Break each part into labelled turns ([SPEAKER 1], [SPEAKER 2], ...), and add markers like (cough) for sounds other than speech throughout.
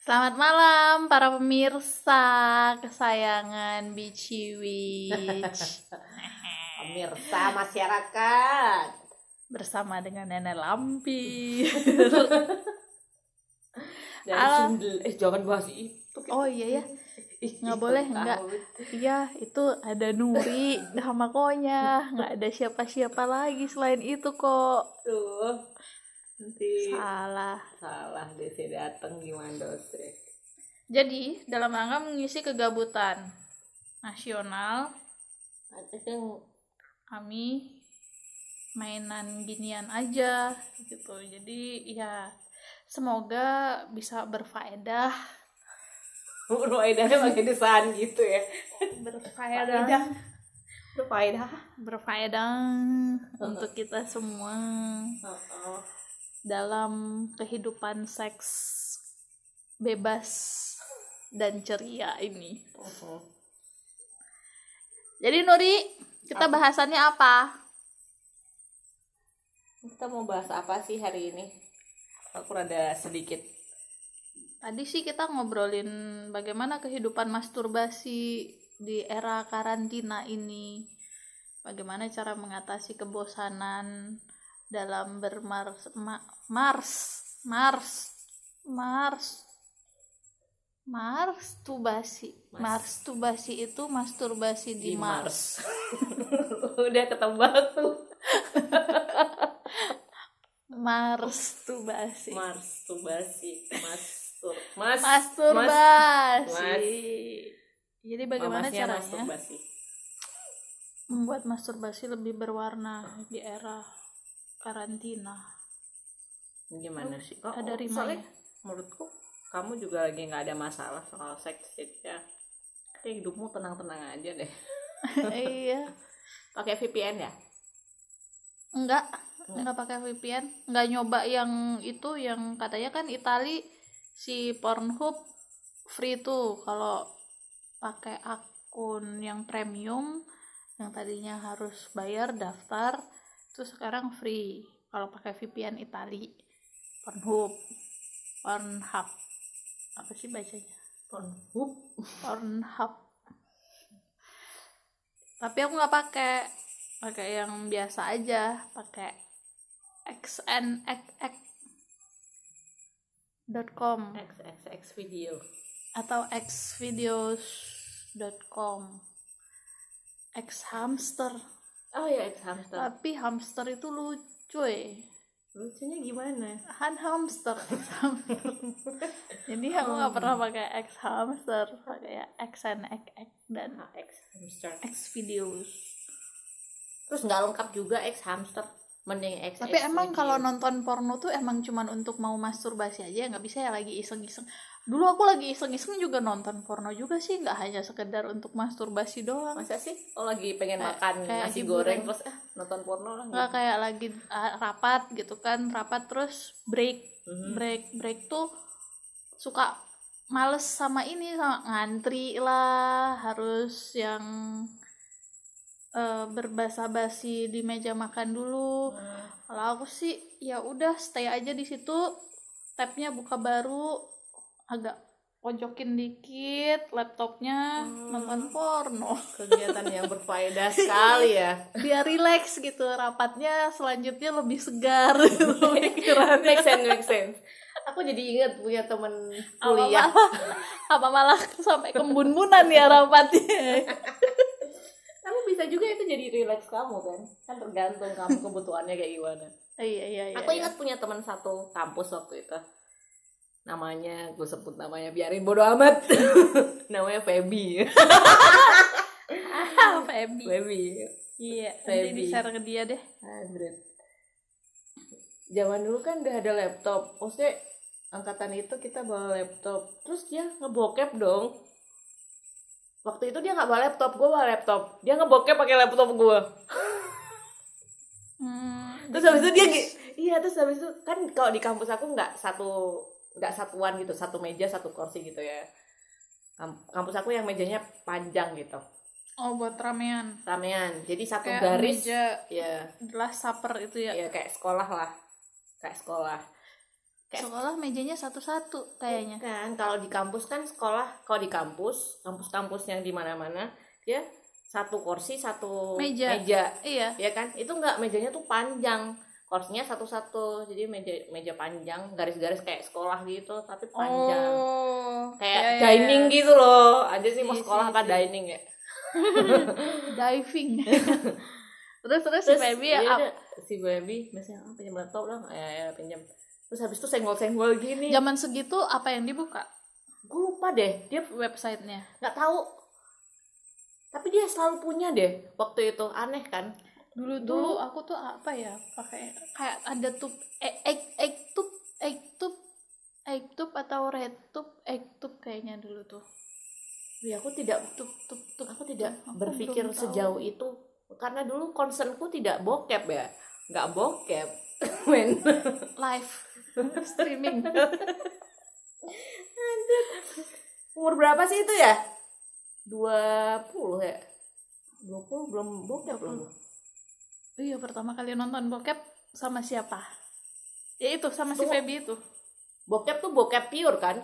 [SPEAKER 1] Selamat malam para pemirsa kesayangan Bici Witch (laughs)
[SPEAKER 2] Pemirsa masyarakat.
[SPEAKER 1] bersama dengan Nenek Lampi. (laughs)
[SPEAKER 2] Dari. Sundel. Eh jangan bahas itu.
[SPEAKER 1] Oh iya (laughs) ya,
[SPEAKER 2] Ih,
[SPEAKER 1] nggak boleh, nggak. iya itu ada Nuri sama Konya, nggak ada siapa-siapa lagi selain itu kok.
[SPEAKER 2] Tuh. Nanti
[SPEAKER 1] Salah.
[SPEAKER 2] salah saya datang gimana dosen.
[SPEAKER 1] Jadi dalam rangka mengisi kegabutan nasional, kami mainan ginian aja gitu. Jadi ya semoga bisa berfaedah
[SPEAKER 2] faedahnya pakai desain gitu ya.
[SPEAKER 1] berfaedah
[SPEAKER 2] Berfaedah.
[SPEAKER 1] berfaedah untuk kita semua
[SPEAKER 2] Oh,
[SPEAKER 1] dalam kehidupan seks bebas dan ceria ini. Jadi Nuri, kita
[SPEAKER 2] Apa?
[SPEAKER 1] bahasannya apa?
[SPEAKER 2] Kita mau bahas apa sih hari ini? Aku rada sedikit.
[SPEAKER 1] Tadi sih kita ngobrolin bagaimana kehidupan masturbasi di era karantina ini. Bagaimana cara mengatasi kebosanan dalam bermars ma- mars mars mars masturbasi
[SPEAKER 2] Mas.
[SPEAKER 1] masturbasi itu masturbasi di, Mars. (laughs)
[SPEAKER 2] Udah ketebak tuh. (laughs)
[SPEAKER 1] masturbasi
[SPEAKER 2] Masturbasi. Mastur. Mas.
[SPEAKER 1] masturbasi jadi bagaimana
[SPEAKER 2] Mamasnya
[SPEAKER 1] caranya
[SPEAKER 2] masturbasi.
[SPEAKER 1] membuat masturbasi lebih berwarna di era karantina
[SPEAKER 2] Gimana
[SPEAKER 1] Bagus
[SPEAKER 2] sih?
[SPEAKER 1] sih, ada
[SPEAKER 2] soalnya menurutku kamu juga lagi nggak ada masalah soal seks jadi ya kayak hidupmu tenang-tenang aja deh. (laughs)
[SPEAKER 1] iya
[SPEAKER 2] Pakai VPN ya?
[SPEAKER 1] enggak
[SPEAKER 2] Enggak.
[SPEAKER 1] enggak pakai VPN enggak nyoba yang itu yang katanya kan Itali si Pornhub free tuh kalau pakai akun yang premium yang tadinya harus bayar daftar itu sekarang free. Kalau pakai VPN Itali Pornhub Pornhub. Apa sih bacanya?
[SPEAKER 2] Pornhub.
[SPEAKER 1] Pornhub. Tapi aku nggak pakai. Pakai yang biasa aja. Pakai xnxx.com
[SPEAKER 2] XXX video.
[SPEAKER 1] atau xvideos.com x hamster
[SPEAKER 2] Oh ya X hamster.
[SPEAKER 1] tapi hamster itu lucu ya
[SPEAKER 2] Lucunya gimana?
[SPEAKER 1] Han hamster X hamster jadi aku nggak pernah pakai x hamster pakai ya xnxx dan
[SPEAKER 2] Ah, X hamster.
[SPEAKER 1] x videos
[SPEAKER 2] Terus nggak lengkap juga X hamster. Mending X.
[SPEAKER 1] Tapi emang kalau nonton porno tuh emang cuman untuk mau masturbasi aja nggak bisa ya lagi iseng-iseng. Dulu aku lagi iseng-iseng juga nonton porno juga sih nggak hanya sekedar untuk masturbasi doang.
[SPEAKER 2] masa sih? Oh lagi pengen
[SPEAKER 1] Kayak-
[SPEAKER 2] makan
[SPEAKER 1] kayak
[SPEAKER 2] nasi goreng terus ah nonton porno lah.
[SPEAKER 1] Nggak kayak lagi ah, rapat gitu kan rapat terus break
[SPEAKER 2] Mhm.
[SPEAKER 1] break break tuh suka males sama ini sama ngantri lah harus yang eh, berbasa-basi di meja makan dulu.
[SPEAKER 2] Hmm.
[SPEAKER 1] Kalau aku sih ya udah stay aja di situ. Tabnya buka baru, agak pojokin dikit laptopnya
[SPEAKER 2] Hmm.
[SPEAKER 1] nonton porno.
[SPEAKER 2] Kegiatan yang berfaedah (laughs) sekali ya.
[SPEAKER 1] Biar relax gitu. Rapatnya selanjutnya lebih segar (laughs) gitu pikirannya.
[SPEAKER 2] make sense, make sense. Aku jadi ingat punya temen
[SPEAKER 1] Apa
[SPEAKER 2] kuliah.
[SPEAKER 1] malah, apa malah sampai kembun-bunan ya rapatnya. (laughs)
[SPEAKER 2] Kamu bisa juga itu jadi relax kamu kan? Kan tergantung kamu (laughs) kebutuhannya kayak gimana.
[SPEAKER 1] iya iya iya.
[SPEAKER 2] Aku ingat punya teman satu kampus waktu itu. Namanya, gue sebut namanya biarin bodo amat. (laughs) namanya Feby.
[SPEAKER 1] Ah, Feby.
[SPEAKER 2] Feby.
[SPEAKER 1] Iya, nanti
[SPEAKER 2] Feby.
[SPEAKER 1] di share ke dia deh.
[SPEAKER 2] Android. Zaman dulu kan udah ada laptop. Maksudnya angkatan itu kita bawa laptop. Terus dia ngebokep dong. Waktu itu dia nggak bawa laptop, gue bawa laptop. Dia ngebokep pakai laptop gue.
[SPEAKER 1] Hmm,
[SPEAKER 2] Terus habis itu dia iya terus habis itu kan kalau di kampus aku nggak satu nggak satuan gitu, satu meja satu kursi gitu ya. Kam- Kampus aku yang mejanya panjang gitu,
[SPEAKER 1] Oh, buat ramean.
[SPEAKER 2] ramean. Jadi satu
[SPEAKER 1] Kayak
[SPEAKER 2] garis
[SPEAKER 1] meja
[SPEAKER 2] ya
[SPEAKER 1] gelas supper itu ya.
[SPEAKER 2] ya kayak sekolah lah kayak sekolah Kayak-
[SPEAKER 1] sekolah mejanya satu-satu kayaknya
[SPEAKER 2] kan kalau di kampus kan sekolah kalau di kampus kampus-kampus yang di mana-mana dia satu kursi satu
[SPEAKER 1] Meja.
[SPEAKER 2] meja.
[SPEAKER 1] Iya.
[SPEAKER 2] Ya kan? Itu nggak mejanya tuh panjang. Kursinya satu-satu jadi meja meja panjang garis-garis kayak sekolah gitu tapi panjang.
[SPEAKER 1] Oh.
[SPEAKER 2] Kayak
[SPEAKER 1] iya, iya,
[SPEAKER 2] dining
[SPEAKER 1] iya.
[SPEAKER 2] gitu loh. Aja sih mau
[SPEAKER 1] Iya
[SPEAKER 2] sekolah
[SPEAKER 1] sih,
[SPEAKER 2] apa
[SPEAKER 1] iya.
[SPEAKER 2] dining ya? (laughs)
[SPEAKER 1] Diving. (laughs) Terus terus si baby
[SPEAKER 2] iya
[SPEAKER 1] ya
[SPEAKER 2] si baby biasanya ah, pinjam laptop dong ya, ya pinjam terus habis itu senggol-senggol gini.
[SPEAKER 1] Zaman segitu apa yang dibuka?
[SPEAKER 2] Gue lupa deh dia
[SPEAKER 1] websitenya.
[SPEAKER 2] nggak tahu. Tapi dia selalu punya deh waktu itu. Aneh kan?
[SPEAKER 1] Dulu
[SPEAKER 2] Dulu-
[SPEAKER 1] dulu aku tuh apa ya pakai kayak ada tuh egg egg egg tub egg tub egg tub atau red tub egg tub kayaknya dulu tuh.
[SPEAKER 2] Ya aku tidak
[SPEAKER 1] tub tub tub
[SPEAKER 2] aku tidak
[SPEAKER 1] Aku
[SPEAKER 2] berpikir
[SPEAKER 1] belum tahu.
[SPEAKER 2] sejauh itu. Karena dulu concernku tidak bokep ya. Nggak bokep. (laughs) Men.
[SPEAKER 1] Live (laughs) streaming.
[SPEAKER 2] Umur berapa sih itu ya? 20 ya? 20 belum bokep belum.
[SPEAKER 1] Iya pertama kali nonton bokep sama siapa? Ya itu sama si. Feby itu.
[SPEAKER 2] Bokep tuh bokep pure kan?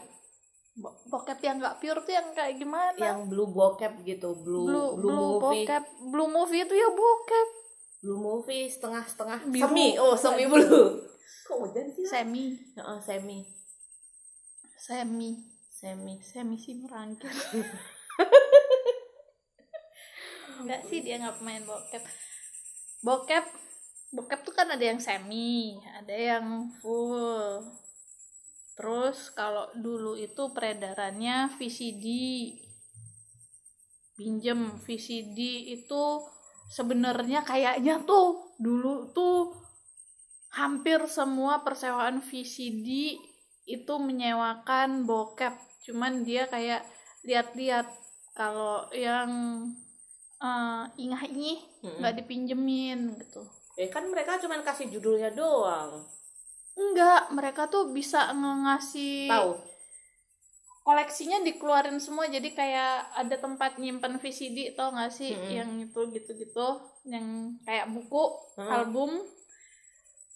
[SPEAKER 1] Bo- bokep yang nggak pure tuh yang kayak gimana?
[SPEAKER 2] Yang blue bokep gitu blue
[SPEAKER 1] blue
[SPEAKER 2] blue,
[SPEAKER 1] blue
[SPEAKER 2] movie.
[SPEAKER 1] bokep. Blue movie itu ya bokep.
[SPEAKER 2] Blue movie setengah setengah
[SPEAKER 1] Biru.
[SPEAKER 2] semi oh semi blue kok hujan sih
[SPEAKER 1] semi.
[SPEAKER 2] Heeh, semi.
[SPEAKER 1] Semi.
[SPEAKER 2] Semi.
[SPEAKER 1] Semi sih merangkir (laughs) enggak sih dia nggak main bokep. Bokep bokep tuh kan ada yang semi ada yang full. Terus kalau dulu itu peredarannya VCD pinjem VCD itu sebenarnya kayaknya tuh dulu tuh hampir semua persewaan VCD itu menyewakan bokep cuman dia kayak lihat-lihat kalau yang eh, ingah-ingih
[SPEAKER 2] Mm-mm.
[SPEAKER 1] nggak dipinjemin gitu
[SPEAKER 2] ya kan mereka cuma kasih judulnya doang
[SPEAKER 1] enggak mereka tuh bisa ngasih
[SPEAKER 2] tahu
[SPEAKER 1] koleksinya dikeluarin semua jadi kayak ada tempat nyimpen VCD tau gak sih
[SPEAKER 2] Mm-mm.
[SPEAKER 1] yang itu gitu-gitu yang kayak buku
[SPEAKER 2] Mm.
[SPEAKER 1] album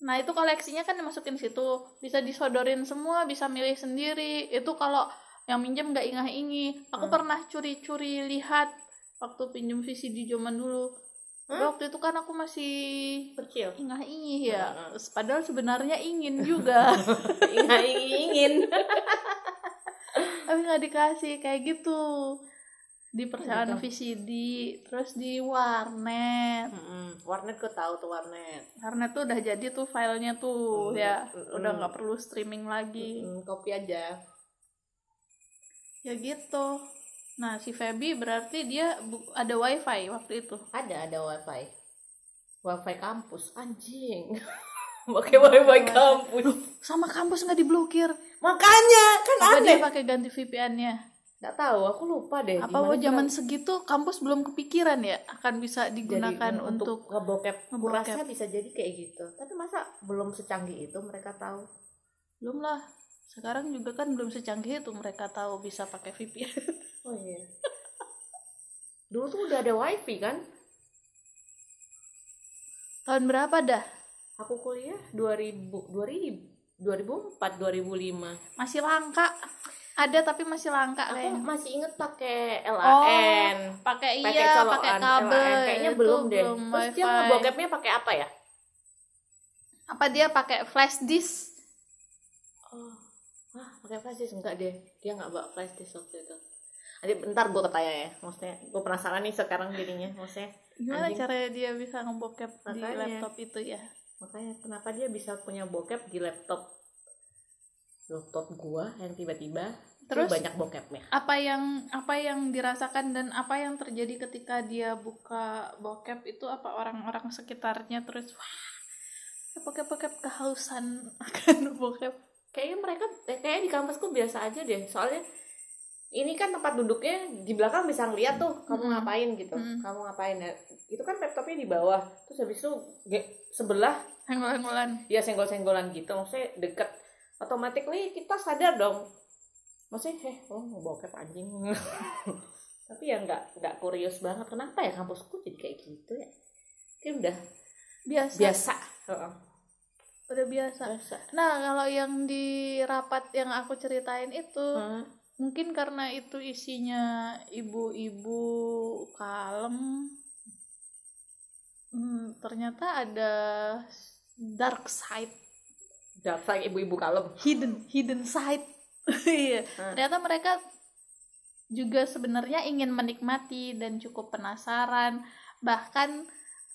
[SPEAKER 1] nah itu koleksinya kan dimasukin situ. Bisa disodorin semua bisa milih sendiri. Itu kalau yang minjem nggak ingah-ingi aku
[SPEAKER 2] Hmm.
[SPEAKER 1] pernah curi-curi lihat waktu pinjem VCD zaman dulu.
[SPEAKER 2] Hah?
[SPEAKER 1] waktu itu kan aku masih
[SPEAKER 2] kecil?
[SPEAKER 1] ingah-ingih ya.
[SPEAKER 2] Hmm.
[SPEAKER 1] padahal sebenarnya ingin juga. (laughs)
[SPEAKER 2] Ingin ingin (laughs)
[SPEAKER 1] tapi nggak dikasih kayak gitu di persewaan
[SPEAKER 2] gitu.
[SPEAKER 1] VCD terus di warnet.
[SPEAKER 2] Mm-mm. warnet gue tahu tuh warnet.
[SPEAKER 1] Karena tuh udah jadi tuh filenya tuh
[SPEAKER 2] Hmm,
[SPEAKER 1] ya.
[SPEAKER 2] Hmm.
[SPEAKER 1] udah nggak perlu streaming lagi.
[SPEAKER 2] Mm, kopi aja.
[SPEAKER 1] Ya gitu. Nah si Feby berarti dia ada wifi waktu itu?
[SPEAKER 2] Ada ada wifi. Wifi kampus anjing. (laughs) Pakai wifi kampus.
[SPEAKER 1] Sama kampus nggak diblokir?
[SPEAKER 2] Makanya kan
[SPEAKER 1] apa dia
[SPEAKER 2] aneh.
[SPEAKER 1] pakai ganti VPN-nya
[SPEAKER 2] nggak tahu aku lupa deh
[SPEAKER 1] apa oh, zaman segitu kampus belum kepikiran ya akan bisa
[SPEAKER 2] jadi,
[SPEAKER 1] digunakan
[SPEAKER 2] mm,
[SPEAKER 1] untuk
[SPEAKER 2] ngebokep
[SPEAKER 1] ngebokep.
[SPEAKER 2] kurasa bisa jadi kayak gitu. Tapi masa belum secanggih itu mereka tahu?
[SPEAKER 1] Belum lah. Sekarang juga kan belum secanggih itu mereka tahu bisa pakai VPN (laughs)
[SPEAKER 2] oh iya. Dulu tuh udah ada wifi kan?
[SPEAKER 1] Tahun berapa dah?
[SPEAKER 2] Aku kuliah 2000 2000 2004 2005
[SPEAKER 1] masih langka ada tapi masih langka
[SPEAKER 2] aku
[SPEAKER 1] kayaknya
[SPEAKER 2] masih inget pakai LAN
[SPEAKER 1] pakai
[SPEAKER 2] pakai
[SPEAKER 1] iya pakai kabel.
[SPEAKER 2] LAN. kayaknya
[SPEAKER 1] itu
[SPEAKER 2] belum deh.
[SPEAKER 1] belum
[SPEAKER 2] terus dia ngebokepnya pakai apa ya?
[SPEAKER 1] Apa dia pakai flash disk?
[SPEAKER 2] Oh. Ah pakai flash disk? Enggak deh. Dia nggak bawa flash disk waktu itu. Nanti bentar gue ketanya ya. Maksudnya gue penasaran nih sekarang jadinya. Maksudnya
[SPEAKER 1] gimana
[SPEAKER 2] Anjing.
[SPEAKER 1] caranya dia bisa ngebokep di laptop itu ya?
[SPEAKER 2] Makanya kenapa dia bisa punya bokep di laptop laptop gua yang tiba-tiba
[SPEAKER 1] Terus?
[SPEAKER 2] banyak bokepnya.
[SPEAKER 1] apa yang apa yang dirasakan dan apa yang terjadi ketika dia buka bokep itu? Apa orang-orang sekitarnya terus wah bokep bokep kehausan (laughs) akan bokep.
[SPEAKER 2] Kayaknya mereka eh, kayaknya di kampusku biasa aja deh. Soalnya ini kan tempat duduknya di belakang bisa ngeliat tuh kamu ngapain? gitu.
[SPEAKER 1] Mm.
[SPEAKER 2] kamu ngapain? Ya itu kan laptopnya di bawah. Terus habis itu sebelah
[SPEAKER 1] henggol-henggolan
[SPEAKER 2] ya senggol-senggolan gitu. Maksudnya deket otomatis kita sadar dong. Maksudnya heh oh mau bokep anjing. (laughs) Tapi ya nggak nggak kurios banget. Kenapa ya kampusku jadi kayak gitu ya? Kayak udah
[SPEAKER 1] biasa.
[SPEAKER 2] biasa.
[SPEAKER 1] Udah biasa.
[SPEAKER 2] Biasa.
[SPEAKER 1] nah kalau yang di rapat yang aku ceritain itu
[SPEAKER 2] Hmm.
[SPEAKER 1] mungkin karena itu isinya ibu-ibu kalem hmm, ternyata ada dark side
[SPEAKER 2] Dark side ibu-ibu kalem.
[SPEAKER 1] hidden hidden side (laughs) iya
[SPEAKER 2] Hmm.
[SPEAKER 1] ternyata mereka juga sebenarnya ingin menikmati dan cukup penasaran bahkan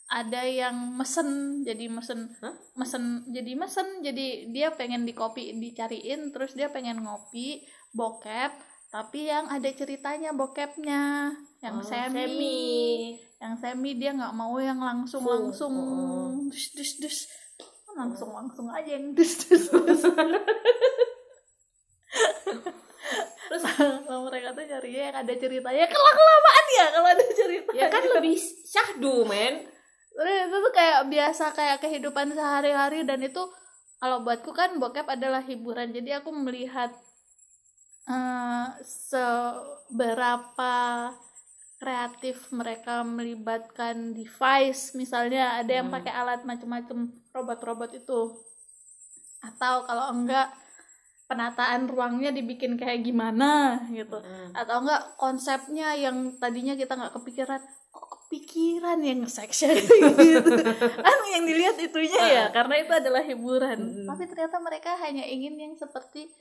[SPEAKER 1] ada yang mesen jadi mesen
[SPEAKER 2] Hah?
[SPEAKER 1] mesen jadi mesen jadi dia pengen di kopi dicariin terus dia pengen ngopi bokep tapi yang ada ceritanya bokepnya yang
[SPEAKER 2] Oh,
[SPEAKER 1] semi,
[SPEAKER 2] semi.
[SPEAKER 1] yang semi dia nggak mau yang langsung langsung
[SPEAKER 2] Oh.
[SPEAKER 1] dus dus dus langsung langsung aja yang dus dus dus terus kalau mereka tuh carinya yang ada ceritanya. Kelang kelamaan ya kalau ada cerita.
[SPEAKER 2] Ya kan lebih syahdu, men.
[SPEAKER 1] Terus itu tuh kayak biasa kayak kehidupan sehari-hari dan itu kalau buatku kan bokep adalah hiburan. Jadi aku melihat eh, seberapa kreatif mereka melibatkan device misalnya ada yang
[SPEAKER 2] Hmm.
[SPEAKER 1] pakai alat macam-macam robot-robot itu atau kalau enggak penataan ruangnya dibikin kayak gimana gitu
[SPEAKER 2] Hmm.
[SPEAKER 1] atau enggak konsepnya yang tadinya kita nggak kepikiran kok kepikiran yang section (laughs) gitu kan yang dilihat itunya ya karena itu adalah hiburan
[SPEAKER 2] Mm-mm.
[SPEAKER 1] tapi ternyata mereka hanya ingin yang seperti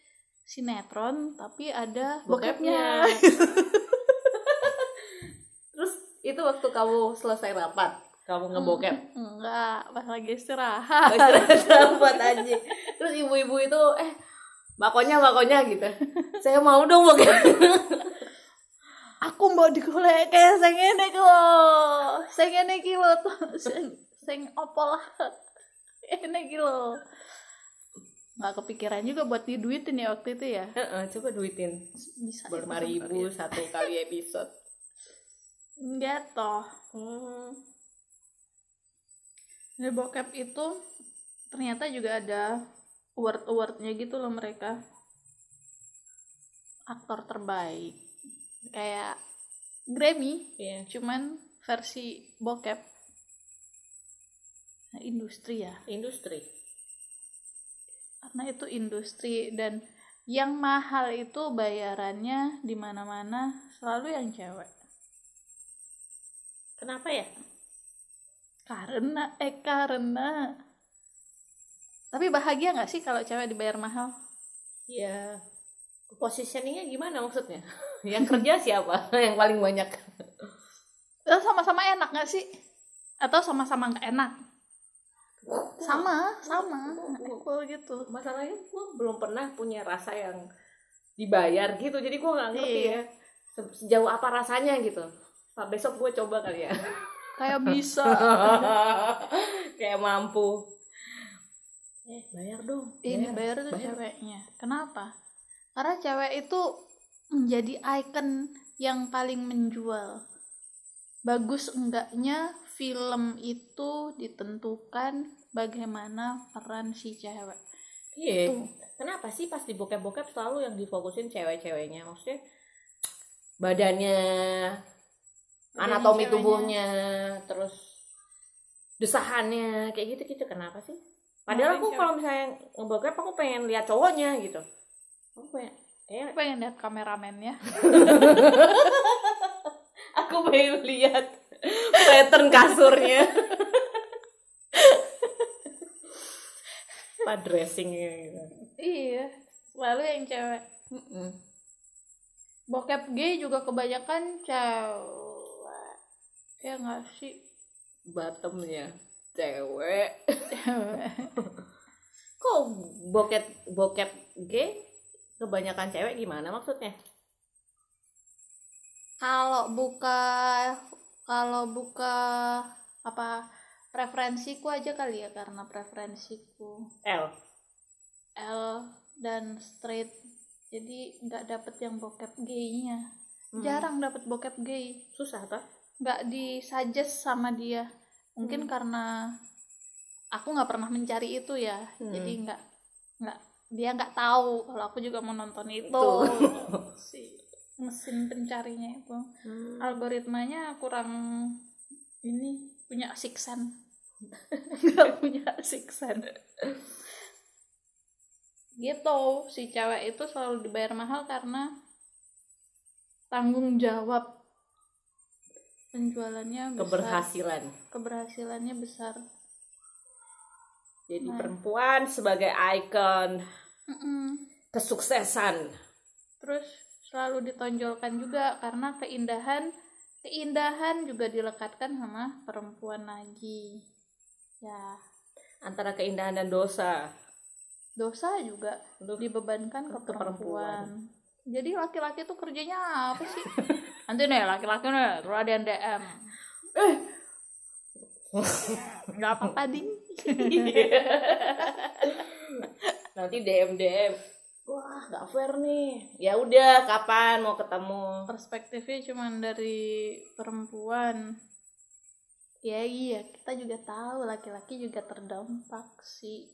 [SPEAKER 1] sinetron tapi ada
[SPEAKER 2] Bokepnya.
[SPEAKER 1] bokepnya (laughs)
[SPEAKER 2] itu waktu kamu selesai rapat, kamu ngebokep.
[SPEAKER 1] enggak pas lagi istirahat
[SPEAKER 2] rapat aja. Terus ibu-ibu itu eh makonya makonya gitu. Saya mau dong bokep.
[SPEAKER 1] aku mau digolek kayak sing ngene iki lho sing ngene iki lho sing sing opo lah iki lho nggak kepikiran juga buat diduitin ya waktu itu ya
[SPEAKER 2] Heeh, coba duitin.
[SPEAKER 1] bisa
[SPEAKER 2] Lima ribu
[SPEAKER 1] sebentar
[SPEAKER 2] satu kali episode.
[SPEAKER 1] Enggak toh
[SPEAKER 2] Hmm.
[SPEAKER 1] di bokep itu ternyata juga ada award awardnya gitu loh mereka aktor terbaik kayak Grammy
[SPEAKER 2] Iya.
[SPEAKER 1] cuman versi bokep Nah, industri ya
[SPEAKER 2] Industri.
[SPEAKER 1] karena itu industri dan yang mahal itu bayarannya di mana-mana selalu yang cewek
[SPEAKER 2] Kenapa ya?
[SPEAKER 1] karena eh karena tapi bahagia nggak sih kalau cewek dibayar mahal
[SPEAKER 2] Ya. Positioningnya gimana maksudnya? (laughs) Yang kerja siapa? (laughs) Yang paling banyak.
[SPEAKER 1] Eh, sama-sama enak nggak sih atau sama-sama nggak enak sama sama equal gitu
[SPEAKER 2] Masalahnya gue belum pernah punya rasa yang dibayar gitu. Jadi gue nggak ngerti
[SPEAKER 1] Iya.
[SPEAKER 2] ya se- sejauh apa rasanya gitu. Pak besok gue coba kali ya. (laughs)
[SPEAKER 1] kayak bisa (laughs)
[SPEAKER 2] Kayak mampu. Eh bayar dong.
[SPEAKER 1] ini bayar tuh ceweknya kenapa karena cewek itu menjadi icon yang paling menjual bagus enggaknya film itu ditentukan bagaimana peran si cewek
[SPEAKER 2] Iya.
[SPEAKER 1] Tuh.
[SPEAKER 2] Kenapa sih pas di bokep-bokep selalu yang difokusin cewek-ceweknya? Maksudnya badannya, anatomi tubuhnya, terus desahannya, kayak gitu-gitu. Kenapa sih? Padahal aku kalau misalnya ngebokep aku pengen lihat cowoknya gitu. Aku pengen, kayak
[SPEAKER 1] Aku pengen lihat kameramennya (laughs)
[SPEAKER 2] aku pengen lihat pattern kasurnya. Apa dressingnya gitu.
[SPEAKER 1] iya selalu yang cewek
[SPEAKER 2] Mm-mm.
[SPEAKER 1] bokep gay juga kebanyakan cewek ya nggak sih?
[SPEAKER 2] Bottomnya.
[SPEAKER 1] Cewek. (laughs)
[SPEAKER 2] Kok bokep bokep gay kebanyakan cewek gimana maksudnya?
[SPEAKER 1] Kalau buka kalau buka apa preferensiku aja kali ya karena preferensiku.
[SPEAKER 2] L.
[SPEAKER 1] L dan straight. Jadi nggak dapet yang bokep gaynya.
[SPEAKER 2] Hmm.
[SPEAKER 1] jarang dapet bokep gay.
[SPEAKER 2] Susah toh
[SPEAKER 1] nggak disuggest sama dia mungkin
[SPEAKER 2] Hmm.
[SPEAKER 1] karena aku nggak pernah mencari itu ya
[SPEAKER 2] Hmm.
[SPEAKER 1] jadi nggak nggak dia nggak tahu kalau aku juga mau nonton itu
[SPEAKER 2] Itu. (laughs)
[SPEAKER 1] si mesin pencarinya itu
[SPEAKER 2] Hmm.
[SPEAKER 1] algoritmanya kurang ini punya siksan (laughs) nggak punya six sense gitu si cewek itu selalu dibayar mahal karena tanggung jawab penjualannya besar.
[SPEAKER 2] Keberhasilan.
[SPEAKER 1] Keberhasilannya besar.
[SPEAKER 2] Jadi
[SPEAKER 1] Nah.
[SPEAKER 2] perempuan sebagai ikon.
[SPEAKER 1] Mm-mm.
[SPEAKER 2] kesuksesan.
[SPEAKER 1] Terus selalu ditonjolkan juga karena keindahan keindahan juga dilekatkan sama perempuan lagi. Ya.
[SPEAKER 2] Antara keindahan dan dosa.
[SPEAKER 1] Dosa juga
[SPEAKER 2] Aduh,
[SPEAKER 1] dibebankan ke
[SPEAKER 2] Ke perempuan.
[SPEAKER 1] perempuan. Jadi laki-laki tuh kerjanya apa sih (laughs) nanti nih laki-laki nih terus ada yang DM
[SPEAKER 2] Eh.
[SPEAKER 1] nggak apa-apa ding
[SPEAKER 2] nanti dm dm wah nggak fair nih. Ya udah kapan mau ketemu?
[SPEAKER 1] Perspektifnya cuma dari perempuan. Ya iya. Kita juga tahu laki-laki juga terdampak sih.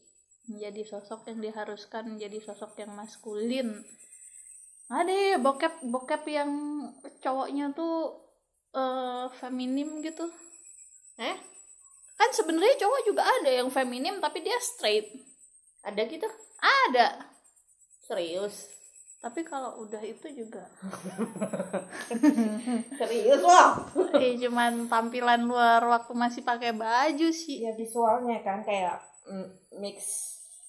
[SPEAKER 1] Menjadi sosok yang diharuskan menjadi sosok yang maskulin ada ya bokep bokep yang cowoknya tuh eh feminim gitu.
[SPEAKER 2] Eh?
[SPEAKER 1] Kan sebenarnya cowok juga ada yang feminim tapi dia straight.
[SPEAKER 2] Ada gitu?
[SPEAKER 1] Ada.
[SPEAKER 2] Serius.
[SPEAKER 1] Tapi kalau udah itu juga. (laughs)
[SPEAKER 2] Serius loh
[SPEAKER 1] eh cuman tampilan luar waktu masih pakai baju sih.
[SPEAKER 2] Ya visualnya kan kayak mm, mix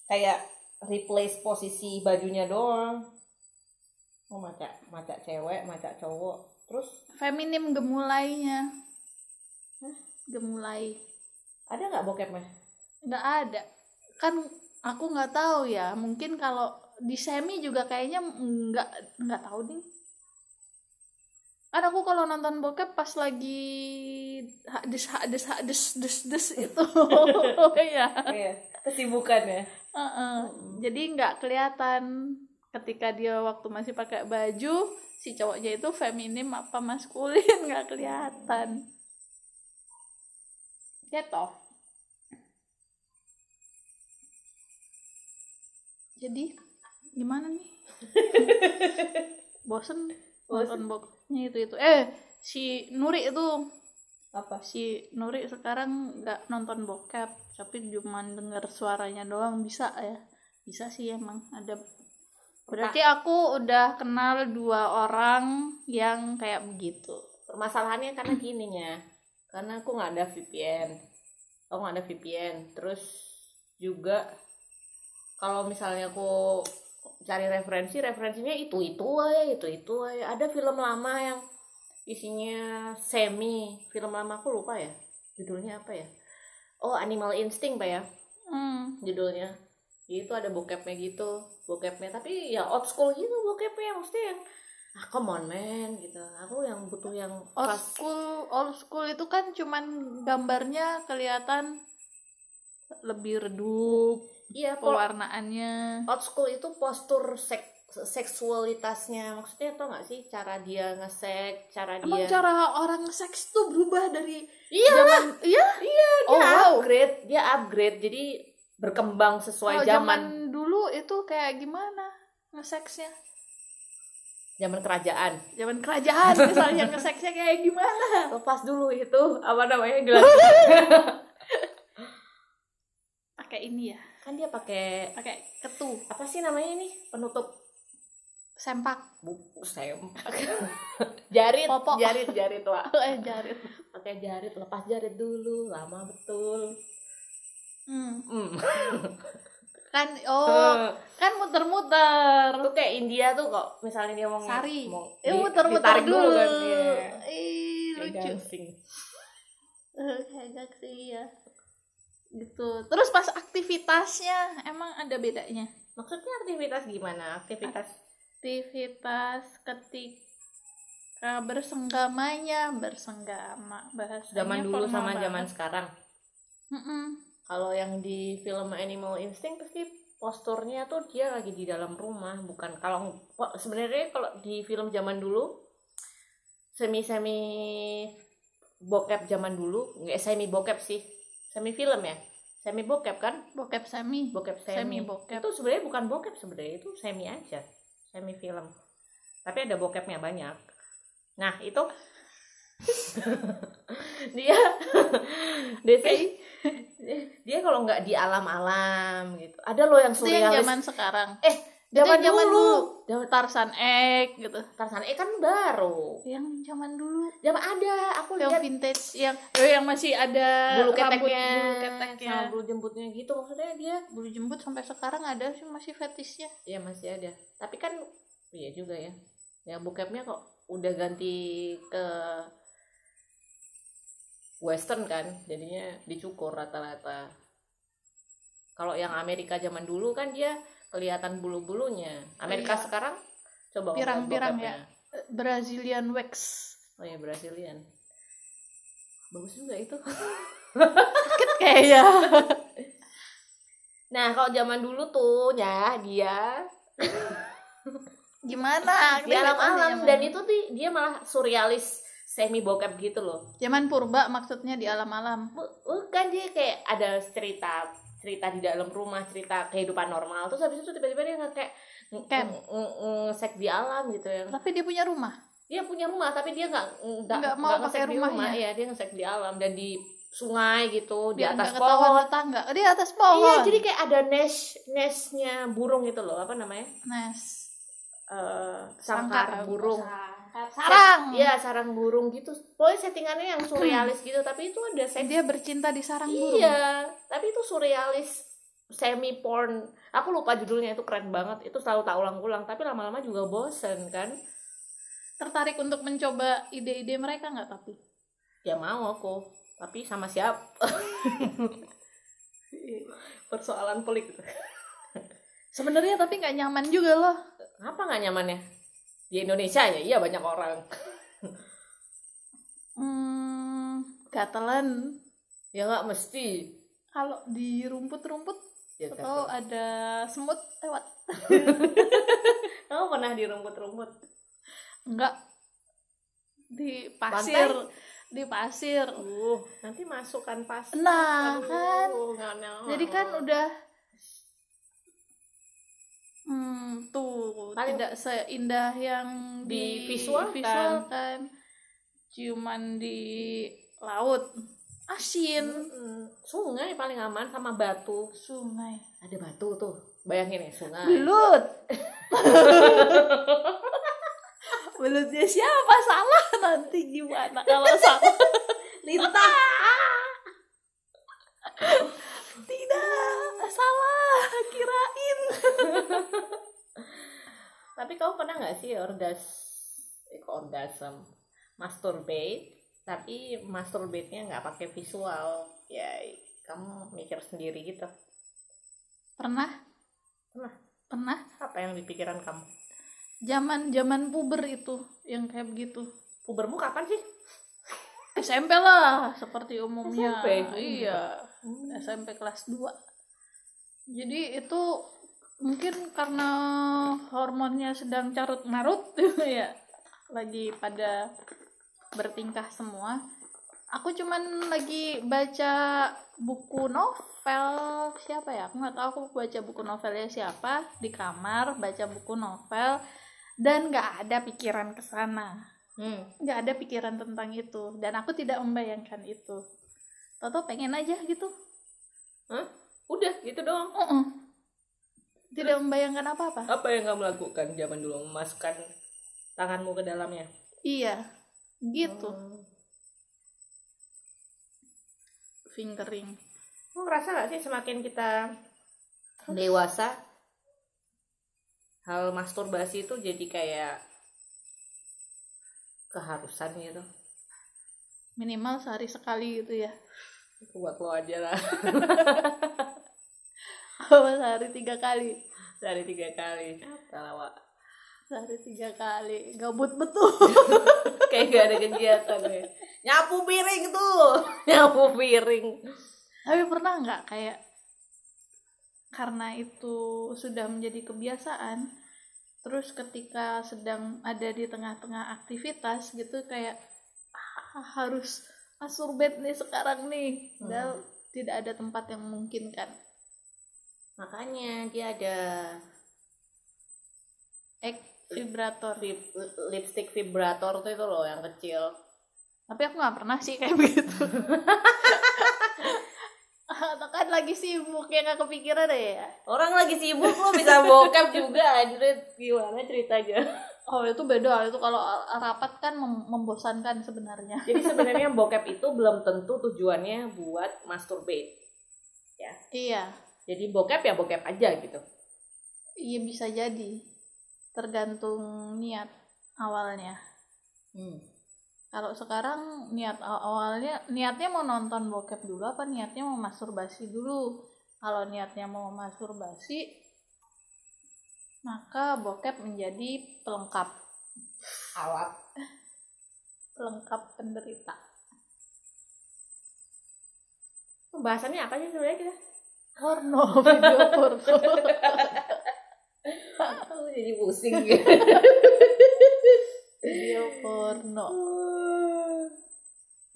[SPEAKER 2] kayak replace posisi bajunya doang oh maca maca cewek maca cowok. Terus?
[SPEAKER 1] Feminim gemulainya. Gemulai.
[SPEAKER 2] Ada nggak bokepnya
[SPEAKER 1] nggak ada. Kan aku nggak tahu ya. Mungkin kalau di semi juga kayaknya nggak nggak tahu nih kan aku kalau nonton bokep pas lagi hades hades hades des des itu. (laughs) Ya
[SPEAKER 2] iya kesibukan ya.
[SPEAKER 1] Heeh. jadi nggak kelihatan ketika dia waktu masih pakai baju si cowoknya itu feminim apa maskulin? (laughs) Nggak kelihatan. Gitu jadi gimana nih? (laughs) Bosen nonton bokepnya itu itu. Eh si Nuri itu.
[SPEAKER 2] Apa?
[SPEAKER 1] Si Nuri sekarang nggak nonton bokep tapi cuma denger suaranya doang. Bisa ya? Bisa sih emang. Ada berarti aku udah kenal dua orang yang kayak begitu.
[SPEAKER 2] Permasalahannya karena gininya karena aku nggak ada VPN aku nggak ada VPN terus juga kalau misalnya aku cari referensi referensinya itu itu aja itu itu aja. Ada film lama yang isinya semi. Film lama aku lupa ya. Judulnya apa ya? Oh Animal Instinct pak ya?
[SPEAKER 1] Hmm.
[SPEAKER 2] judulnya itu ada bokepnya gitu bokepnya. Tapi ya old school gitu bokepnya maksudnya yang ah come on man gitu. Aku yang butuh yang
[SPEAKER 1] old
[SPEAKER 2] pas.
[SPEAKER 1] school old school itu kan cuman gambarnya kelihatan lebih redup
[SPEAKER 2] iya
[SPEAKER 1] pewarnaannya.
[SPEAKER 2] old school itu postur sek seksualitasnya. Maksudnya tau gak sih cara dia ngesek cara
[SPEAKER 1] emang
[SPEAKER 2] dia
[SPEAKER 1] cara orang seks tuh berubah dari
[SPEAKER 2] iya.
[SPEAKER 1] zaman iya?
[SPEAKER 2] Iya
[SPEAKER 1] Oh,
[SPEAKER 2] dia
[SPEAKER 1] wow.
[SPEAKER 2] upgrade dia upgrade. Jadi berkembang sesuai
[SPEAKER 1] kalau
[SPEAKER 2] zaman.
[SPEAKER 1] zaman dulu itu kayak gimana ngeseksnya?
[SPEAKER 2] Zaman kerajaan.
[SPEAKER 1] Zaman kerajaan misalnya ngeseksnya kayak gimana?
[SPEAKER 2] Lepas dulu itu apa namanya gelas. (laughs)
[SPEAKER 1] Pakai ini ya?
[SPEAKER 2] Kan dia pakai
[SPEAKER 1] pakai ketu.
[SPEAKER 2] apa sih namanya ini? Penutup.
[SPEAKER 1] Sempak.
[SPEAKER 2] Buku sempak. (laughs) Jarit.
[SPEAKER 1] Popok.
[SPEAKER 2] jarit jarit wah (laughs)
[SPEAKER 1] eh jarit.
[SPEAKER 2] Pakai jarit lepas jarit dulu lama betul
[SPEAKER 1] hmm.
[SPEAKER 2] hmm.
[SPEAKER 1] kan oh (laughs) kan muter-muter
[SPEAKER 2] itu kayak India tuh kok misalnya dia mau
[SPEAKER 1] sari
[SPEAKER 2] mau di-
[SPEAKER 1] muter-muter
[SPEAKER 2] ditarik
[SPEAKER 1] dulu,
[SPEAKER 2] kan iya.
[SPEAKER 1] ih lucu
[SPEAKER 2] dancing.
[SPEAKER 1] Eh, kayak gaksing ya gitu terus pas aktivitasnya emang ada bedanya
[SPEAKER 2] maksudnya aktivitas gimana aktivitas
[SPEAKER 1] aktivitas ketika bersenggamanya bersenggama bahasanya
[SPEAKER 2] zaman dulu
[SPEAKER 1] formal
[SPEAKER 2] sama
[SPEAKER 1] banget.
[SPEAKER 2] zaman sekarang
[SPEAKER 1] Mm-mm.
[SPEAKER 2] Kalau yang di film Animal Instinct pasti posturnya tuh dia lagi di dalam rumah bukan. Kalau sebenarnya kalau di film zaman dulu semi semi bokep zaman dulu nggak semi bokep sih semi film ya? Semi bokep kan?
[SPEAKER 1] Bokep semi.
[SPEAKER 2] Bokep
[SPEAKER 1] Semi.
[SPEAKER 2] Semi,
[SPEAKER 1] bokep.
[SPEAKER 2] itu sebenarnya bukan bokep sebenarnya itu semi aja semi film. Tapi ada bokepnya banyak. Nah itu (laughs) dia dia sih dia kalau nggak di alam-alam gitu. Ada loh yang
[SPEAKER 1] itu yang
[SPEAKER 2] surrealis.
[SPEAKER 1] zaman sekarang.
[SPEAKER 2] Eh zaman,
[SPEAKER 1] yang zaman
[SPEAKER 2] dulu.
[SPEAKER 1] dulu. Tarzan Egg gitu.
[SPEAKER 2] Tarzan E kan baru.
[SPEAKER 1] Yang zaman dulu.
[SPEAKER 2] Zaman ada aku
[SPEAKER 1] yang
[SPEAKER 2] lihat.
[SPEAKER 1] vintage yang oh, yang masih ada
[SPEAKER 2] bulu
[SPEAKER 1] rambut
[SPEAKER 2] keteknya
[SPEAKER 1] bulu keteknya.
[SPEAKER 2] sama bulu jembutnya gitu maksudnya dia.
[SPEAKER 1] Bulu jembut sampai sekarang ada sih masih fetishnya.
[SPEAKER 2] Ya masih ada. Tapi kan iya juga ya. Ya bokepnya kok udah ganti ke western kan jadinya dicukur rata-rata. Kalau yang Amerika zaman dulu kan dia kelihatan bulu-bulunya. Amerika
[SPEAKER 1] Iya.
[SPEAKER 2] sekarang coba
[SPEAKER 1] Pirang-pirang. Eh, Brazilian wax.
[SPEAKER 2] Oh ya Brazilian. Bagus juga itu.
[SPEAKER 1] Kayak (laughs)
[SPEAKER 2] nah kalau zaman dulu tuh ya dia.
[SPEAKER 1] Gimana?
[SPEAKER 2] Di alam-alam.
[SPEAKER 1] zaman-
[SPEAKER 2] dan itu tuh dia malah surrealis semi bokep gitu loh.
[SPEAKER 1] Zaman purba maksudnya di alam-alam
[SPEAKER 2] Bu- bukan dia kayak ada cerita cerita di dalam rumah cerita kehidupan normal. Terus habis itu tiba-tiba dia kayak ngesek di alam gitu ya.
[SPEAKER 1] Tapi dia punya rumah?
[SPEAKER 2] Dia punya rumah tapi dia nggak nggak
[SPEAKER 1] Nggak mau
[SPEAKER 2] nggak
[SPEAKER 1] pakai
[SPEAKER 2] ngesek di
[SPEAKER 1] rumahnya.
[SPEAKER 2] rumah. ya? Dia ngesek di alam dan di sungai gitu di atas pohon.
[SPEAKER 1] tetangga. Oh, di atas pohon.
[SPEAKER 2] Iya jadi kayak ada nest nestnya burung itu loh. Apa namanya?
[SPEAKER 1] Nes.
[SPEAKER 2] Eh, sangkar burung.
[SPEAKER 1] Sangkar. Sarang
[SPEAKER 2] Iya sarang burung gitu pokoknya settingannya yang surrealis gitu tapi itu ada seks
[SPEAKER 1] dia bercinta di sarang burung
[SPEAKER 2] Iya, tapi itu surrealis semi porn. Aku lupa judulnya itu keren banget. Itu selalu tak ulang-ulang, tapi lama-lama juga bosen kan?
[SPEAKER 1] tertarik untuk mencoba ide-ide mereka nggak tapi
[SPEAKER 2] Ya mau aku, tapi sama siapa? (laughs) Persoalan pelik. (laughs)
[SPEAKER 1] sebenarnya tapi nggak nyaman juga loh
[SPEAKER 2] Apa nggak nyamannya? Di Indonesia ya, iya banyak orang. (laughs)
[SPEAKER 1] hmm, gatelan
[SPEAKER 2] Ya nggak mesti.
[SPEAKER 1] kalau di rumput-rumput
[SPEAKER 2] Ya,
[SPEAKER 1] atau ada semut lewat (laughs)
[SPEAKER 2] Kamu pernah di rumput-rumput?
[SPEAKER 1] enggak di pasir
[SPEAKER 2] Pantai?
[SPEAKER 1] di pasir
[SPEAKER 2] Uh, nanti masukkan pas.
[SPEAKER 1] nah
[SPEAKER 2] Aduh,
[SPEAKER 1] kan jadi kan udah hmm tuh
[SPEAKER 2] Paling-
[SPEAKER 1] tidak seindah yang
[SPEAKER 2] Divisualkan.
[SPEAKER 1] divisualkan. cuman di laut asin.
[SPEAKER 2] Sungai paling aman sama batu.
[SPEAKER 1] sungai
[SPEAKER 2] Ada batu tuh. Bayangin ya sungai.
[SPEAKER 1] belut (laughs) belutnya siapa salah nanti gimana kalau salah
[SPEAKER 2] Lintah. (laughs)
[SPEAKER 1] salah (laughs) kirain (laughs)
[SPEAKER 2] Tapi kamu pernah nggak sih orgas, eh, orgasm, masturbate, tapi masturbate-nya nggak pakai visual, ya kamu mikir sendiri gitu.
[SPEAKER 1] pernah
[SPEAKER 2] Pernah.
[SPEAKER 1] pernah
[SPEAKER 2] Apa yang di pikiran kamu?
[SPEAKER 1] zaman zaman puber itu yang kayak begitu
[SPEAKER 2] Pubermu kapan sih? (laughs)
[SPEAKER 1] SMP lah seperti umumnya
[SPEAKER 2] SMP?
[SPEAKER 1] iya SMP kelas 2 jadi itu mungkin karena hormonnya sedang carut marut (laughs) ya. Lagi pada bertingkah semua. Aku cuman lagi baca buku novel siapa ya? Aku nggak tahu aku baca buku novelnya siapa di kamar baca buku novel dan nggak ada pikiran ke sana.
[SPEAKER 2] Hmm.
[SPEAKER 1] nggak ada pikiran tentang itu dan aku tidak membayangkan itu. Toto pengen aja gitu.
[SPEAKER 2] Hah? Udah gitu doang.
[SPEAKER 1] Uh-uh. tidak membayangkan apa-apa.
[SPEAKER 2] Apa yang kamu lakukan zaman dulu? Memasukkan tanganmu ke dalamnya?
[SPEAKER 1] iya. Gitu.
[SPEAKER 2] Hmm.
[SPEAKER 1] fingering.
[SPEAKER 2] Kamu ngerasa gak sih semakin kita dewasa hal masturbasi itu jadi kayak keharusan gitu?
[SPEAKER 1] Minimal sehari sekali gitu ya.
[SPEAKER 2] Buat lo aja lah (laughs)
[SPEAKER 1] apa sehari tiga kali.
[SPEAKER 2] Dari tiga kali. Kalau
[SPEAKER 1] sehari tiga kali. Gabut betul. (laughs)
[SPEAKER 2] Kayak gak ada kegiatan ya. Nyapu piring tuh. (laughs) Nyapu piring.
[SPEAKER 1] Tapi pernah nggak kayak karena itu sudah menjadi kebiasaan terus ketika sedang ada di tengah-tengah aktivitas gitu kayak "Ah, harus masturbate nih sekarang nih. Padahal tidak ada tempat yang memungkinkan
[SPEAKER 2] makanya dia ada
[SPEAKER 1] ek vibrator.
[SPEAKER 2] Vib- lipstick vibrator tuh itu loh yang kecil.
[SPEAKER 1] Tapi aku nggak pernah sih kayak (laughs) begitu. (laughs) Atau kan lagi sibuk ya nggak kepikiran deh ya.
[SPEAKER 2] Orang lagi sibuk lo bisa bokep juga anjir gimana ceritanya?
[SPEAKER 1] Oh itu beda. Itu kalau rapat kan mem- membosankan sebenarnya.
[SPEAKER 2] Jadi (laughs) sebenarnya bokep itu belum tentu tujuannya buat masturbate.
[SPEAKER 1] Iya
[SPEAKER 2] jadi bokep ya bokep aja gitu.
[SPEAKER 1] Iya bisa jadi. Tergantung niat awalnya.
[SPEAKER 2] Hmm.
[SPEAKER 1] kalau sekarang niat aw- awalnya niatnya mau nonton bokep dulu apa niatnya mau masturbasi dulu? Kalau niatnya mau masturbasi maka bokep menjadi pelengkap.
[SPEAKER 2] Alat
[SPEAKER 1] pelengkap penderita.
[SPEAKER 2] Pembahasannya apa sih sebenarnya kita
[SPEAKER 1] porno (laughs) video porno.
[SPEAKER 2] Aku jadi pusing. Gitu
[SPEAKER 1] video porno.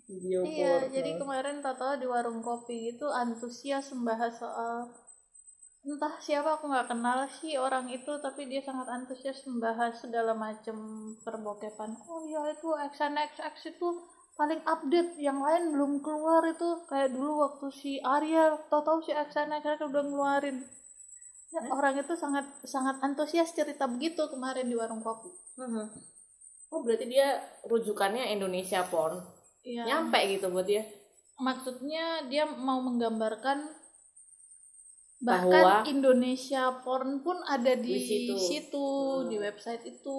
[SPEAKER 2] Video
[SPEAKER 1] iya
[SPEAKER 2] porno.
[SPEAKER 1] jadi kemarin total di warung kopi itu antusias membahas soal entah siapa aku nggak kenal sih orang itu tapi dia sangat antusias membahas segala macam perbokepan oh iya itu XNXX itu paling update yang lain belum keluar itu kayak dulu waktu si Arya tau tahu si XNXX udah ngeluarin Ya, orang itu sangat sangat antusias cerita begitu kemarin di warung kopi
[SPEAKER 2] Mhm. oh berarti dia rujukannya Indonesia porn
[SPEAKER 1] Iya.
[SPEAKER 2] nyampe gitu buat dia
[SPEAKER 1] maksudnya dia mau menggambarkan
[SPEAKER 2] Bahwa-
[SPEAKER 1] bahkan Indonesia porn pun ada di,
[SPEAKER 2] Di situ.
[SPEAKER 1] situ,
[SPEAKER 2] Hmm.
[SPEAKER 1] di website itu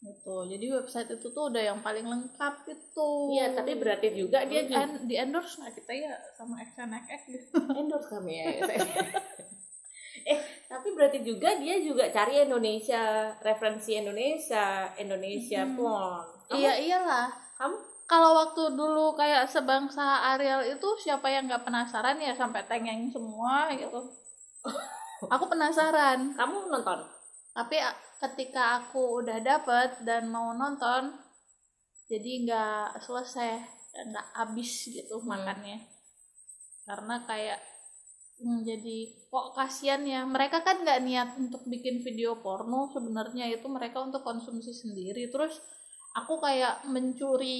[SPEAKER 1] gitu jadi website itu tuh udah yang paling lengkap itu.
[SPEAKER 2] Iya tapi berarti juga dia
[SPEAKER 1] di,
[SPEAKER 2] juga
[SPEAKER 1] di endorse nggak kita ya sama XNXX gitu? (laughs)
[SPEAKER 2] Endorse kami ya (laughs) eh tapi berarti juga dia juga cari Indonesia referensi Indonesia Indonesia porn Kamu-
[SPEAKER 1] iya iyalah.
[SPEAKER 2] Kamu?
[SPEAKER 1] Kalau waktu dulu kayak sebangsa Ariel itu siapa yang nggak penasaran ya sampai tengeng semua gitu. Aku penasaran.
[SPEAKER 2] Kamu nonton?
[SPEAKER 1] Tapi ketika aku udah dapet dan mau nonton jadi nggak selesai nggak habis gitu
[SPEAKER 2] Hmm.
[SPEAKER 1] makannya. Karena kayak hmm, jadi kok kasihan ya. Mereka kan nggak niat untuk bikin video porno sebenarnya. Itu mereka untuk konsumsi sendiri. Terus aku kayak mencuri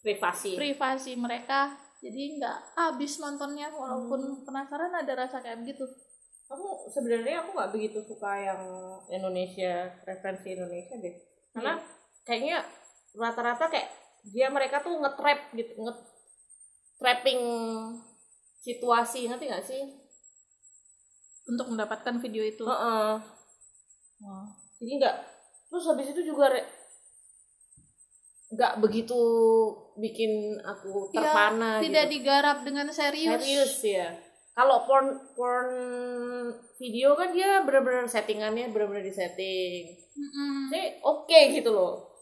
[SPEAKER 2] privasi.
[SPEAKER 1] privasi mereka. Jadi nggak habis nontonnya. Walaupun
[SPEAKER 2] Hmm.
[SPEAKER 1] penasaran ada rasa kayak gitu
[SPEAKER 2] kamu sebenarnya aku nggak begitu suka yang Indonesia referensi Indonesia deh karena
[SPEAKER 1] Iya.
[SPEAKER 2] kayaknya rata-rata kayak dia mereka tuh nge-trap gitu nge trapping situasi ngerti nggak sih
[SPEAKER 1] untuk mendapatkan video itu
[SPEAKER 2] Heeh.
[SPEAKER 1] Oh.
[SPEAKER 2] jadi nggak terus habis itu juga re- nggak begitu bikin aku
[SPEAKER 1] Iya,
[SPEAKER 2] terpana
[SPEAKER 1] tidak
[SPEAKER 2] gitu.
[SPEAKER 1] digarap dengan serius.
[SPEAKER 2] serius ya kalau porn porn video kan dia benar-benar settingannya benar-benar disetting
[SPEAKER 1] Mm-mm.
[SPEAKER 2] jadi oke gitu loh.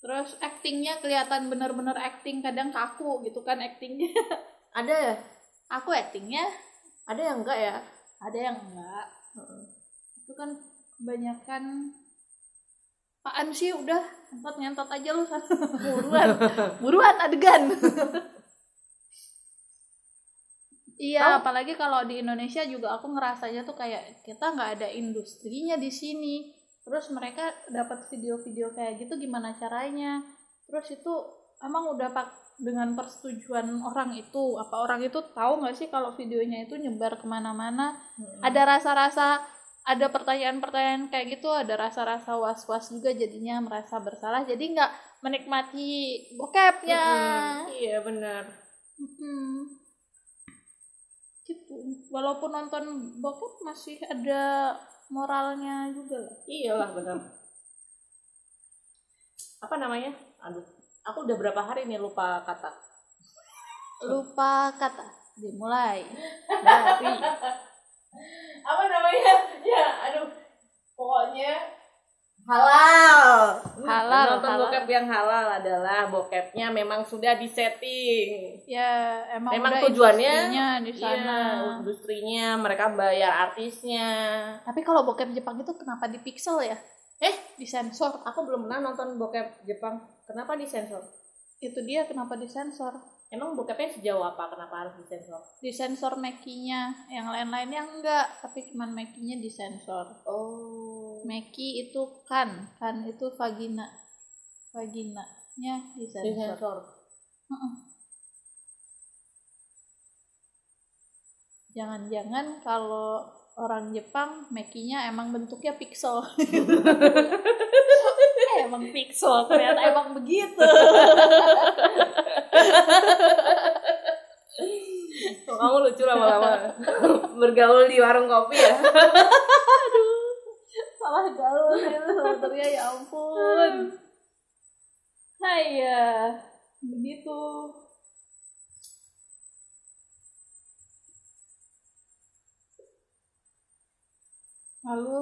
[SPEAKER 1] Terus actingnya kelihatan benar-benar acting kadang kaku gitu kan actingnya. (laughs)
[SPEAKER 2] ada ya?
[SPEAKER 1] Aku actingnya?
[SPEAKER 2] Ada yang enggak ya?
[SPEAKER 1] Ada yang enggak. Itu kan kebanyakan apaan sih? Udah ngentot ngentot aja lu (laughs) buruan. (laughs) Buruan adegan iya apalagi kalau di Indonesia juga aku ngerasanya tuh kayak kita nggak ada industrinya di sini. Terus mereka dapat video-video kayak gitu gimana caranya? Terus itu emang udah pak dengan persetujuan orang itu apa orang itu tahu nggak sih kalau videonya itu nyebar ke mana-mana? Ada rasa-rasa ada pertanyaan-pertanyaan kayak gitu ada rasa-rasa was-was juga jadinya merasa bersalah. Jadi nggak menikmati bokepnya.
[SPEAKER 2] Mm-mm. iya benar.
[SPEAKER 1] Gitu walaupun nonton bokep masih ada moralnya juga lah.
[SPEAKER 2] Iyalah benar apa namanya? Aduh aku udah berapa hari nih lupa kata?
[SPEAKER 1] Lupa kata. Dimulai dari (laughs)
[SPEAKER 2] apa namanya? Ya aduh. Pokoknya halal
[SPEAKER 1] Halal,
[SPEAKER 2] bokep yang halal adalah bokepnya memang sudah disetting.
[SPEAKER 1] Ya emang,
[SPEAKER 2] memang
[SPEAKER 1] udah
[SPEAKER 2] tujuannya
[SPEAKER 1] industrinya di sana.
[SPEAKER 2] iya, industrinya mereka bayar artisnya.
[SPEAKER 1] Tapi kalau bokep Jepang itu kenapa di pixel ya?
[SPEAKER 2] Eh?
[SPEAKER 1] Disensor
[SPEAKER 2] aku belum pernah nonton bokep Jepang. Kenapa disensor
[SPEAKER 1] itu dia kenapa disensor
[SPEAKER 2] emang bokepnya sejauh apa? Kenapa harus disensor
[SPEAKER 1] disensor mekinya yang lain-lainnya enggak tapi cuman mekinya disensor
[SPEAKER 2] oh.
[SPEAKER 1] Meki itu kan. Kan itu vagina vagina nya
[SPEAKER 2] Di
[SPEAKER 1] disensor.
[SPEAKER 2] Sensor.
[SPEAKER 1] Heeh. jangan-jangan kalau orang Jepang makinya emang bentuknya pixel. (laughs) Eh, emang pixel ternyata emang begitu.
[SPEAKER 2] Oh, kamu lucu lama-lama? Bergaul di warung kopi ya.
[SPEAKER 1] salah gaul itu sebenarnya ya ampun Hai ya begitu. Lalu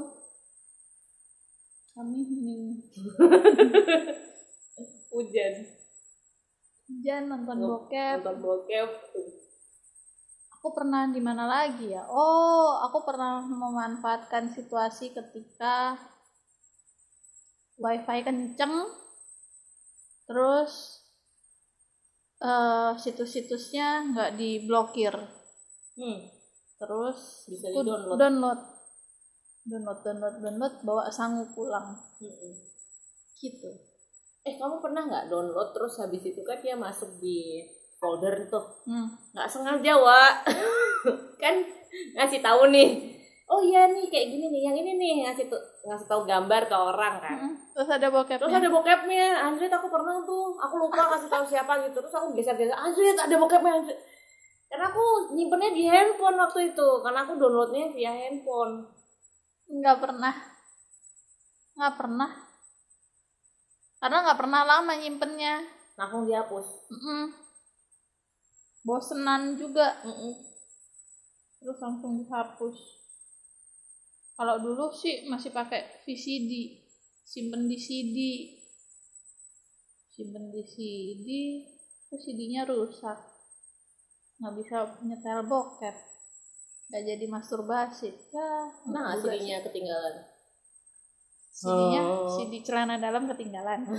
[SPEAKER 1] kami ini. (laughs)
[SPEAKER 2] Hujan.
[SPEAKER 1] hujan nonton bokep.
[SPEAKER 2] Nonton bokep.
[SPEAKER 1] aku pernah di mana lagi ya? Oh aku pernah memanfaatkan situasi ketika wifi kenceng terus eh, situs-situsnya nggak diblokir
[SPEAKER 2] Hmm.
[SPEAKER 1] terus
[SPEAKER 2] Bisa
[SPEAKER 1] aku
[SPEAKER 2] di-download.
[SPEAKER 1] download download download download bawa sangu pulang
[SPEAKER 2] Mm-mm.
[SPEAKER 1] gitu
[SPEAKER 2] Eh kamu pernah nggak download terus habis itu kan dia masuk di folder tuh
[SPEAKER 1] hmm.
[SPEAKER 2] nggak sengaja wa (laughs) kan ngasih tahu nih oh iya nih kayak gini nih yang ini nih ngasih tuh ngasih tahu gambar ke orang kan.
[SPEAKER 1] Mm-mm. terus ada bokepnya?
[SPEAKER 2] Terus ada bokepnya Android aku pernah tuh aku lupa ngasih tahu siapa gitu. Terus aku geser-geser Android ada bokepnya Android karena aku nyimpennya di handphone waktu itu karena aku downloadnya via handphone.
[SPEAKER 1] Nggak pernah. Nggak pernah. Karena nggak pernah lama nyimpennya.
[SPEAKER 2] Langsung dihapus.
[SPEAKER 1] Mm-mm. bosenan juga.
[SPEAKER 2] Mm-mm.
[SPEAKER 1] terus langsung dihapus kalau dulu sih masih pakai VCD simpen di CD simpen di CD terus CD-nya rusak. Nggak bisa nyetel bokep. Nggak jadi masturbasi. Ya
[SPEAKER 2] nah CD-nya ketinggalan.
[SPEAKER 1] CD-nya
[SPEAKER 2] Oh.
[SPEAKER 1] CD celana dalam ketinggalan. (laughs)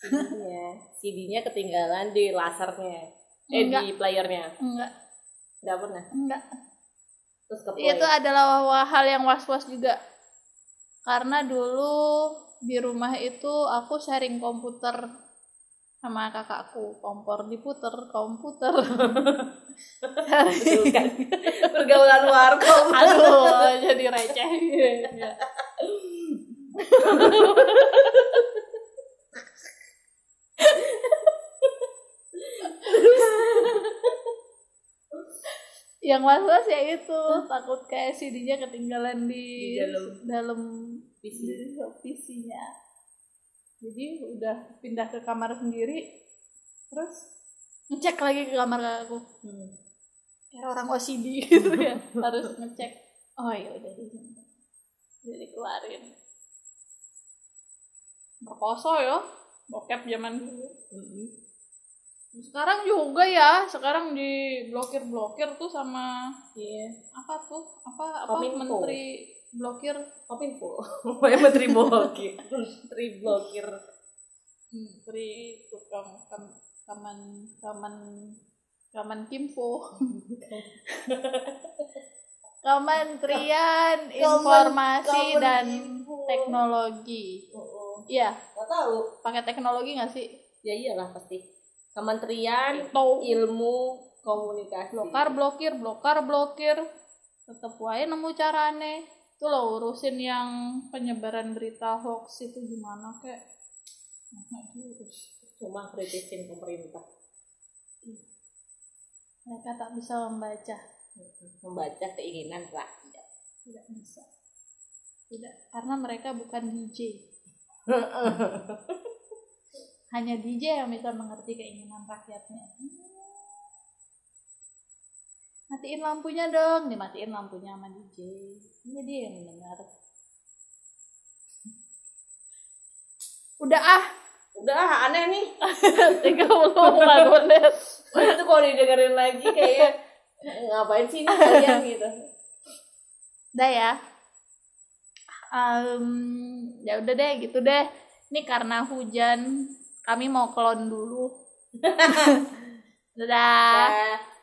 [SPEAKER 2] CD-nya CD-nya ketinggalan di lasernya. Eh
[SPEAKER 1] Enggak.
[SPEAKER 2] di playernya.
[SPEAKER 1] Enggak.
[SPEAKER 2] Nggak pernah?
[SPEAKER 1] Enggak
[SPEAKER 2] terus ke
[SPEAKER 1] itu adalah hal yang was-was juga. Karena dulu di rumah itu aku sharing komputer sama kakakku. Kompor diputer komputer.
[SPEAKER 2] Kan? pergaulan warkop.
[SPEAKER 1] Aduh jadi receh yang was-was ya itu takut kayak CD-nya ketinggalan di,
[SPEAKER 2] Di dalam.
[SPEAKER 1] dalam
[SPEAKER 2] PC.
[SPEAKER 1] PC-nya jadi udah pindah ke kamar sendiri terus ngecek lagi ke kamar aku
[SPEAKER 2] Hmm.
[SPEAKER 1] kayak orang OCD gitu ya (laughs) harus ngecek oh ya udah di sini udah dikeluarin berkoso ya bokep zaman dulu
[SPEAKER 2] Mm-mm.
[SPEAKER 1] Sekarang juga ya sekarang di blokir blokir tuh sama
[SPEAKER 2] Iya.
[SPEAKER 1] apa tuh apa apa
[SPEAKER 2] Kominfo.
[SPEAKER 1] menteri blokir
[SPEAKER 2] Kominfo. (laughs) (laughs) Menteri blokir. menteri blokir.
[SPEAKER 1] menteri tukang kam, kaman kaman kaman kimpo (laughs) Kementerian Informasi
[SPEAKER 2] Kamen
[SPEAKER 1] dan
[SPEAKER 2] Info.
[SPEAKER 1] Teknologi.
[SPEAKER 2] Oh,
[SPEAKER 1] Iya,
[SPEAKER 2] Gak tahu.
[SPEAKER 1] pakai teknologi nggak sih?
[SPEAKER 2] Ya iyalah pasti. Kementerian
[SPEAKER 1] Tahu.
[SPEAKER 2] Ilmu Komunikasi.
[SPEAKER 1] Blokar, blokir, blokar, blokir. Tetep wae nemu carane. Itu loh urusin yang penyebaran berita hoax itu gimana kek? Nah, diurus.
[SPEAKER 2] Cuma kritisin pemerintah.
[SPEAKER 1] Mereka tak bisa membaca.
[SPEAKER 2] Membaca keinginan rakyat.
[SPEAKER 1] Tidak bisa. Tidak, karena mereka bukan DJ. (laughs) Hanya DJ yang bisa mengerti keinginan rakyatnya. Matiin lampunya dong, dimatiin lampunya sama DJ. Ini dia yang mendengar. Udah ah,
[SPEAKER 2] Udah ah, aneh nih.
[SPEAKER 1] 34 menit. (laughs)
[SPEAKER 2] itu kalau didengerin lagi kayaknya ngapain sih ini kalian gitu.
[SPEAKER 1] Udah ya. Em, ya udah deh gitu deh. Ini karena hujan, kami mau kelon dulu. (laughs) Dadah.
[SPEAKER 2] Dah.